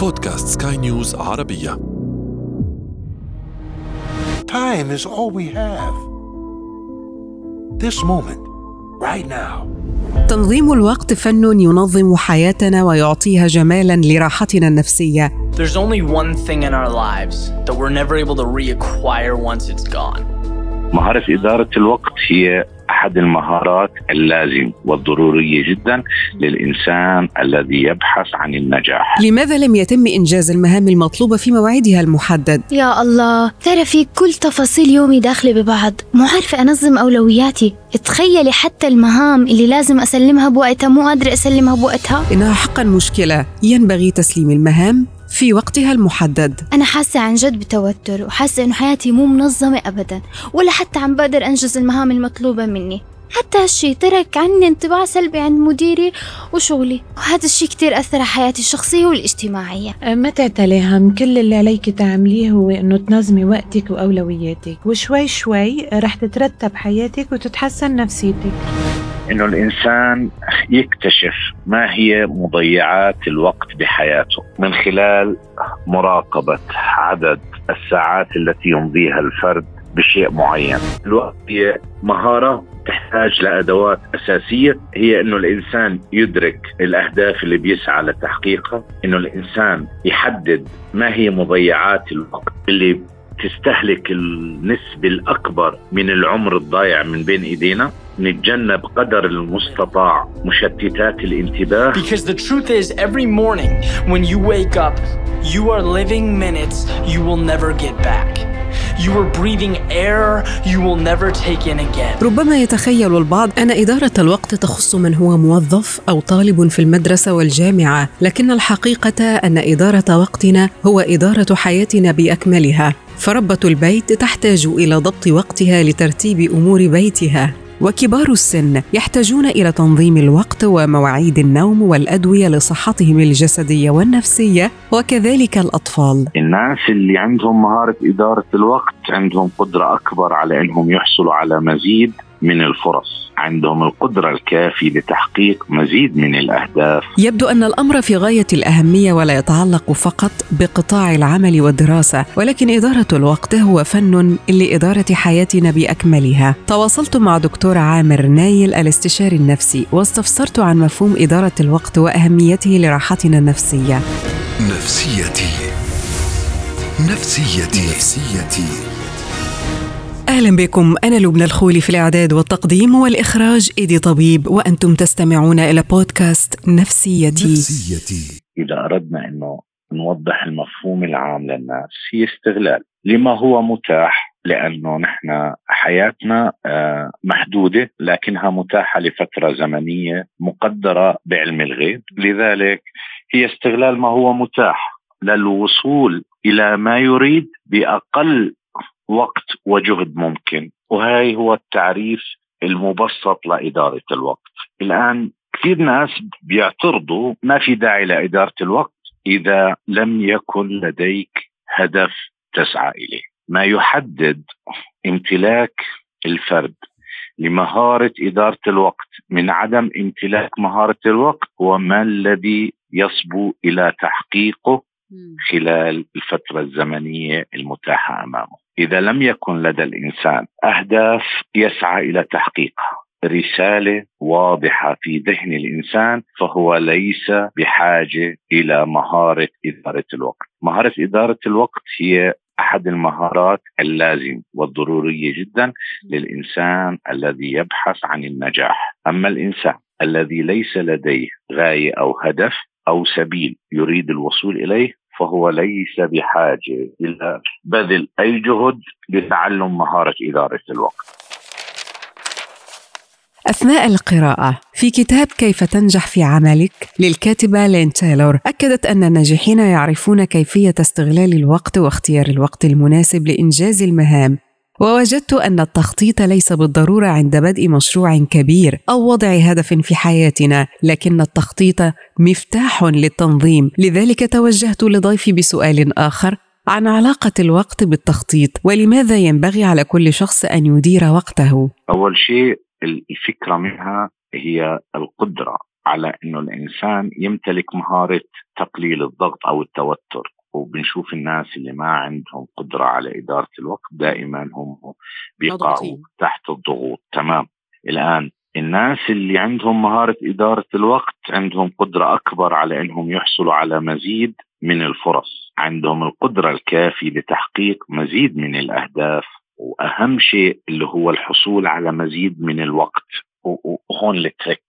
بودكاست سكاي نيوز عربية Time is all we have. This moment, right now. تنظيم الوقت فن ينظم حياتنا ويعطيها جمالا لراحتنا النفسيه There's only one thing in our lives that we're never able to reacquire once it's gone. مهارة إدارة الوقت هي أحد المهارات اللازم والضرورية جدا للإنسان الذي يبحث عن النجاح. لماذا لم يتم إنجاز المهام المطلوبة في موعدها المحدد؟ يا الله ترى في كل تفاصيل يومي داخلة ببعض. مو عارفة أنظم أولوياتي. تخيلي حتى المهام اللي لازم أسلمها بوقتها. مو قادرة أسلمها بوقتها. إنها حقا مشكلة. ينبغي تسليم المهام. في وقتها المحدد. أنا حاسة عن جد بتوتر وحاسة إنه حياتي مو منظمة أبدا ولا حتى عم بقدر أنجز المهام المطلوبة مني. حتى هالشي ترك عني انطباع سلبي عند مديري وشغلي وهذا الشي كتير أثر على حياتي الشخصية والاجتماعية. ما تعتلي هم كل اللي عليك تعمليه هو إنه تنظمي وقتك وأولوياتك وشوي شوي رح تترتب حياتك وتتحسن نفسيتك. إنه الإنسان يكتشف ما هي مضيعات الوقت بحياته من خلال مراقبة عدد الساعات التي يمضيها الفرد بشيء معين. الوقت هي مهارة تحتاج لأدوات أساسية. هي أنه الإنسان يدرك الأهداف اللي بيسعى لتحقيقها. أنه الإنسان يحدد ما هي مضيعات الوقت اللي تستهلك النسبة الأكبر من العمر الضايع من بين إيدينا. نتجنب قدر المستطاع مشتتات الانتباه Because the truth is, every morning when you wake up, you are living minutes you will never get back. You are breathing air you will never take in again. ربما يتخيل البعض أن إدارة الوقت تخص من هو موظف أو طالب في المدرسة والجامعة لكن الحقيقة أن إدارة وقتنا هو إدارة حياتنا بأكملها فربة البيت تحتاج إلى ضبط وقتها لترتيب أمور بيتها وكبار السن يحتاجون إلى تنظيم الوقت ومواعيد النوم والأدوية لصحتهم الجسدية والنفسية وكذلك الأطفال. الناس اللي عندهم مهارة إدارة الوقت عندهم قدرة أكبر على أنهم يحصلوا على مزيد من الفرص عندهم القدرة الكافية لتحقيق مزيد من الأهداف. يبدو أن الأمر في غاية الأهمية ولا يتعلق فقط بقطاع العمل والدراسة ولكن إدارة الوقت هو فن لإدارة حياتنا بأكملها. تواصلت مع دكتور عامر نايل الاستشاري النفسي واستفسرت عن مفهوم إدارة الوقت وأهميته لراحتنا النفسية. نفسيتي. نفسيتي. نفسيتي. أهلا بكم. أنا لبنى الخولي في الإعداد والتقديم والإخراج إيدي طبيب وأنتم تستمعون إلى بودكاست نفسيتي. نفسيتي. إذا أردنا أنه نوضح المفهوم العام للناس هي استغلال. لما هو متاح؟ لأنه نحن حياتنا آه، محدودة لكنها متاحة لفترة زمنية مقدرة بعلم الغيب. لذلك هي استغلال ما هو متاح للوصول إلى ما يريد بأقل وقت وجهد ممكن وهي هو التعريف المبسط لإدارة الوقت. الآن كثير ناس بيعترضوا ما في داعي لإدارة الوقت إذا لم يكن لديك هدف تسعى إليه. ما يحدد امتلاك الفرد لمهارة إدارة الوقت من عدم امتلاك مهارة الوقت هو ما الذي يصبو إلى تحقيقه خلال الفترة الزمنية المتاحة أمامه. إذا لم يكن لدى الإنسان أهداف يسعى إلى تحقيقها رسالة واضحة في ذهن الإنسان فهو ليس بحاجة إلى مهارة إدارة الوقت. مهارة إدارة الوقت هي أحد المهارات اللازم والضرورية جدا للإنسان الذي يبحث عن النجاح. أما الإنسان الذي ليس لديه غاية أو هدف أو سبيل يريد الوصول إليه فهو ليس بحاجة إلى بذل أي جهد لتعلم مهارة إدارة الوقت. أثناء القراءة في كتاب كيف تنجح في عملك؟ للكاتبة لين تايلور أكدت أن الناجحين يعرفون كيفية استغلال الوقت واختيار الوقت المناسب لإنجاز المهام. ووجدت أن التخطيط ليس بالضرورة عند بدء مشروع كبير أو وضع هدف في حياتنا لكن التخطيط مفتاح للتنظيم. لذلك توجهت لضيفي بسؤال آخر عن علاقة الوقت بالتخطيط ولماذا ينبغي على كل شخص أن يدير وقته؟ أول شيء الفكرة منها هي القدرة على إنه الإنسان يمتلك مهارة تقليل الضغط أو التوتر. وبنشوف الناس اللي ما عندهم قدرة على إدارة الوقت دائما هم بيقعوا تحت الضغوط. تمام. الآن الناس اللي عندهم مهارة إدارة الوقت عندهم قدرة أكبر على أنهم يحصلوا على مزيد من الفرص. عندهم القدرة الكافية لتحقيق مزيد من الأهداف وأهم شيء اللي هو الحصول على مزيد من الوقت. وهون التريك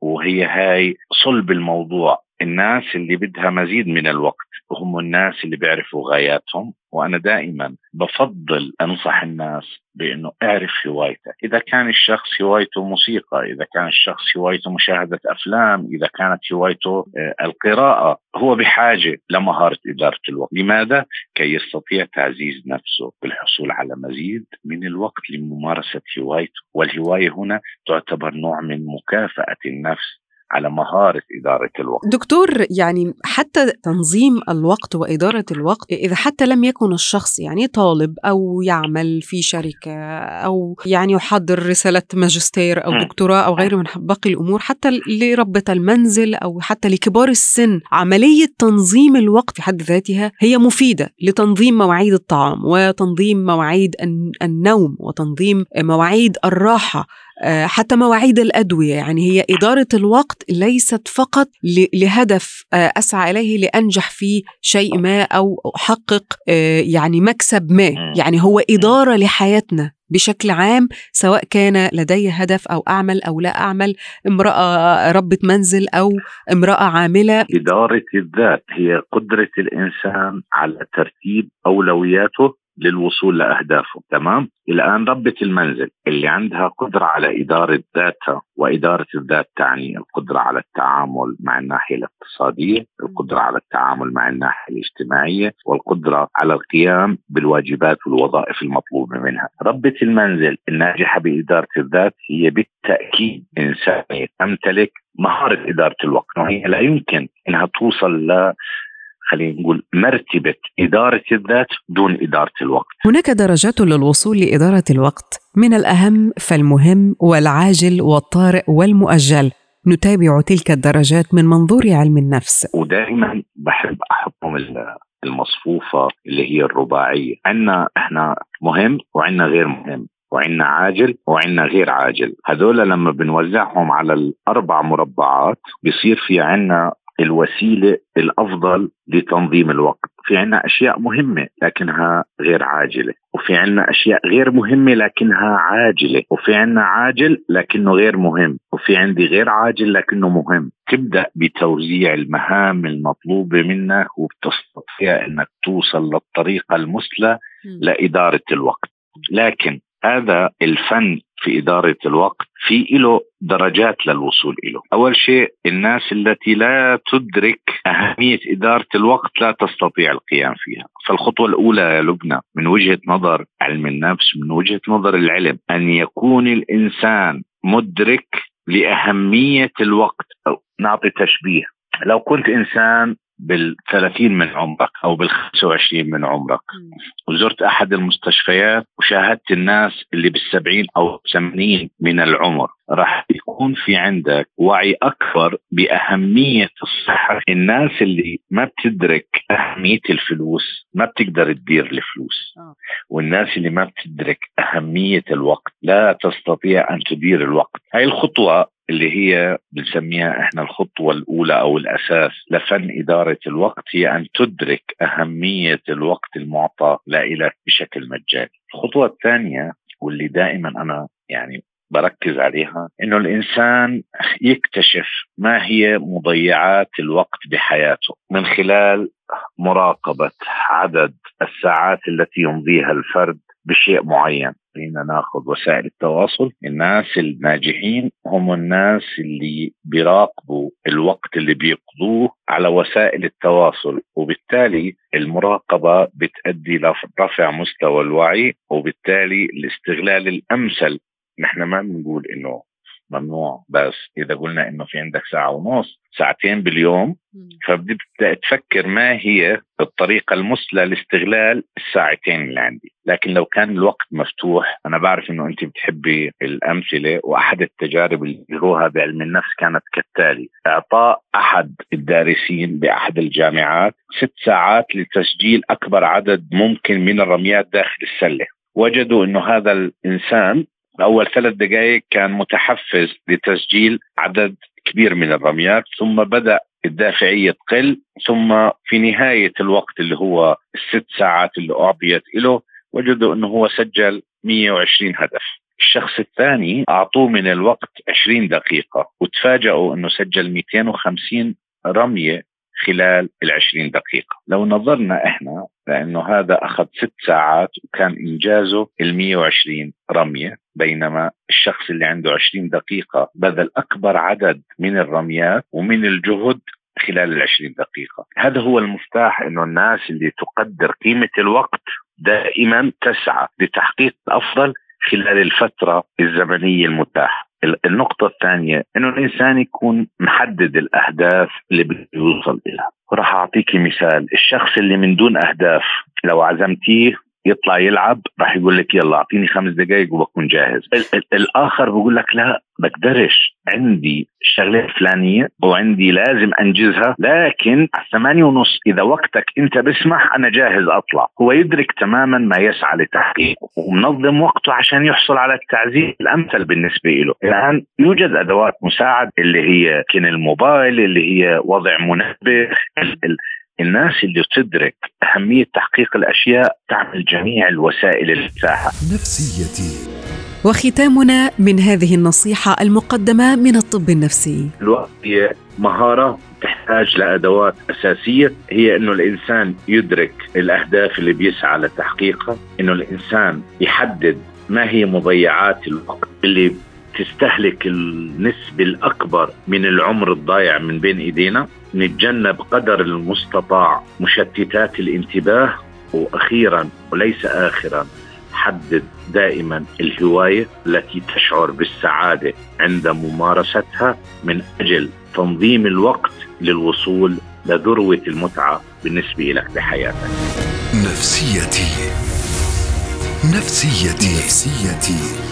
وهي هاي صلب الموضوع. الناس اللي بدها مزيد من الوقت هم الناس اللي بيعرفوا غاياتهم وأنا دائما بفضل أنصح الناس بإنه اعرف هوايتك، إذا كان الشخص هوايته موسيقى، إذا كان الشخص هوايته مشاهدة أفلام، إذا كانت هوايته آه، القراءة، هو بحاجة لمهارة إدارة الوقت، لماذا؟ كي يستطيع تعزيز نفسه بالحصول على مزيد من الوقت لممارسة هوايته، والهواية هنا تعتبر نوع من مكافأة النفس على مهارة إدارة الوقت. دكتور يعني حتى تنظيم الوقت وإدارة الوقت إذا حتى لم يكن الشخص يعني طالب أو يعمل في شركة أو يعني يحضر رسالة ماجستير أو دكتوراه أو غيره من باقي الأمور حتى لربة المنزل أو حتى لكبار السن عملية تنظيم الوقت في حد ذاتها هي مفيدة لتنظيم مواعيد الطعام وتنظيم مواعيد النوم وتنظيم مواعيد الراحة. حتى مواعيد الأدوية. يعني هي إدارة الوقت ليست فقط لهدف آه، أسعى إليه لأنجح في شيء ما أو أحقق آه، يعني مكسب ما. يعني هو إدارة لحياتنا بشكل عام سواء كان لدي هدف أو أعمل أو لا أعمل امرأة ربة منزل أو امرأة عاملة. إدارة الذات هي قدرة الإنسان على ترتيب أولوياته للوصول لأهدافه. تمام؟ الآن ربة المنزل اللي عندها قدرة على إدارة ذاتها وإدارة الذات تعني القدرة على التعامل مع الناحية الاقتصادية القدرة على التعامل مع الناحية الاجتماعية والقدرة على القيام بالواجبات والوظائف المطلوبة منها. ربة المنزل الناجحة بإدارة الذات هي بالتأكيد إنسانية تمتلك مهارة إدارة الوقت وهي لا يمكن إنها توصل ل خلينا نقول مرتبة إدارة الذات دون إدارة الوقت. هناك درجات للوصول لإدارة الوقت. من الأهم فالمهم والعاجل والطارئ والمؤجل. نتابع تلك الدرجات من منظور علم النفس. ودائما بحب أحطهم المصفوفة اللي هي الرباعية. عندنا إحنا مهم وعندنا غير مهم. وعندنا عاجل وعندنا غير عاجل. هذول لما بنوزعهم على الأربع مربعات بيصير في عندنا الوسيلة الأفضل لتنظيم الوقت. في عنا أشياء مهمة لكنها غير عاجلة وفي عنا أشياء غير مهمة لكنها عاجلة وفي عنا عاجل لكنه غير مهم وفي عندي غير عاجل لكنه مهم. تبدأ بتوزيع المهام المطلوبة منك وبتستطيع إنك توصل للطريقة المثلى لإدارة الوقت. لكن هذا الفن في إدارة الوقت في له درجات للوصول له أول شيء الناس التي لا تدرك أهمية إدارة الوقت لا تستطيع القيام فيها. فالخطوة الأولى يا لبنى من وجهة نظر علم النفس من وجهة نظر العلم أن يكون الإنسان مدرك لأهمية الوقت. أو نعطي تشبيه. لو كنت إنسان بال30 من عمرك أو بال25 من عمرك. وزرت أحد المستشفيات وشاهدت الناس اللي بال70 أو 80 من العمر. راح يكون في عندك وعي أكبر بأهمية الصحة. الناس اللي ما بتدرك أهمية الفلوس ما بتقدر تدير الفلوس. آه. والناس اللي ما بتدرك أهمية الوقت لا تستطيع أن تدير الوقت. هاي الخطوة اللي هي بنسميها إحنا الخطوة الأولى أو الأساس لفن إدارة الوقت هي أن تدرك أهمية الوقت المعطى لك بشكل مجاني. الخطوة الثانية واللي دائما أنا يعني بركز عليها إنه الإنسان يكتشف ما هي مضيعات الوقت بحياته من خلال مراقبة عدد الساعات التي يمضيها الفرد بشيء معين خلينا ناخذ وسائل التواصل. الناس الناجحين هم الناس اللي بيراقبوا الوقت اللي بيقضوه على وسائل التواصل وبالتالي المراقبة بتؤدي لرفع مستوى الوعي وبالتالي الاستغلال الأمثل. نحن ما بنقول إنه ممنوع. بس إذا قلنا إنه في عندك ساعة ونص ساعتين باليوم فبدأ تفكر ما هي الطريقة المثلى لاستغلال الساعتين اللي عندي. لكن لو كان الوقت مفتوح أنا بعرف أنه أنت بتحبي الأمثلة وأحد التجارب اللي بيروها بعلم النفس كانت كالتالي. إعطاء أحد الدارسين بأحد الجامعات ست ساعات لتسجيل أكبر عدد ممكن من الرميات داخل السلة. وجدوا أنه هذا الإنسان أول ثلاث دقائق كان متحفز لتسجيل عدد كبير من الرميات ثم بدأ الدافعية تقل ثم في نهاية الوقت اللي هو الست ساعات اللي أعطيت له وجدوا أنه هو سجل 120 هدف. الشخص الثاني أعطوه من الوقت 20 دقيقة وتفاجئوا أنه سجل 250 رمية خلال العشرين دقيقة. لو نظرنا إحنا لأنه هذا أخذ ست ساعات وكان إنجازه ال 120 رمية. بينما الشخص اللي عنده 20 دقيقة بذل أكبر عدد من الرميات ومن الجهد خلال ال 20 دقيقة. هذا هو المفتاح أنه الناس اللي تقدر قيمة الوقت دائما تسعى لتحقيق الأفضل خلال الفترة الزمنية المتاحة. النقطة الثانية إنه الإنسان يكون محدد الأهداف اللي بده يوصل لها وراح اعطيكي مثال الشخص اللي من دون أهداف لو عزمتيه يطلع يلعب راح يقول لك يلا أعطيني خمس دقائق وبكون جاهز. الآخر بقول لك لا بقدرش عندي الشغله الفلانيه وعندي لازم أنجزها لكن على ثمانية ونص إذا وقتك أنت بسمح أنا جاهز أطلع. هو يدرك تماما ما يسعى لتحقيقه ومنظم وقته عشان يحصل على التعزيز الأمثل بالنسبة له. الآن يوجد أدوات مساعد اللي هي كن الموبايل اللي هي وضع منبه الناس اللي تدرك أهمية تحقيق الأشياء تعمل جميع الوسائل المتاحة نفسيتي. وختامنا من هذه النصيحة المقدمة من الطب النفسي. الوقت هي مهارة تحتاج لأدوات أساسية. هي أنه الإنسان يدرك الأهداف اللي بيسعى لتحقيقها أنه الإنسان يحدد ما هي مضيعات الوقت اللي تستهلك النسبة الأكبر من العمر الضايع من بين إيدينا نتجنب قدر المستطاع مشتتات الانتباه وأخيرا وليس آخرا حدد دائما الهواية التي تشعر بالسعادة عند ممارستها من أجل تنظيم الوقت للوصول لذروة المتعة بالنسبة لك بحياتك. نفسيتي. نفسيتي. نفسيتي.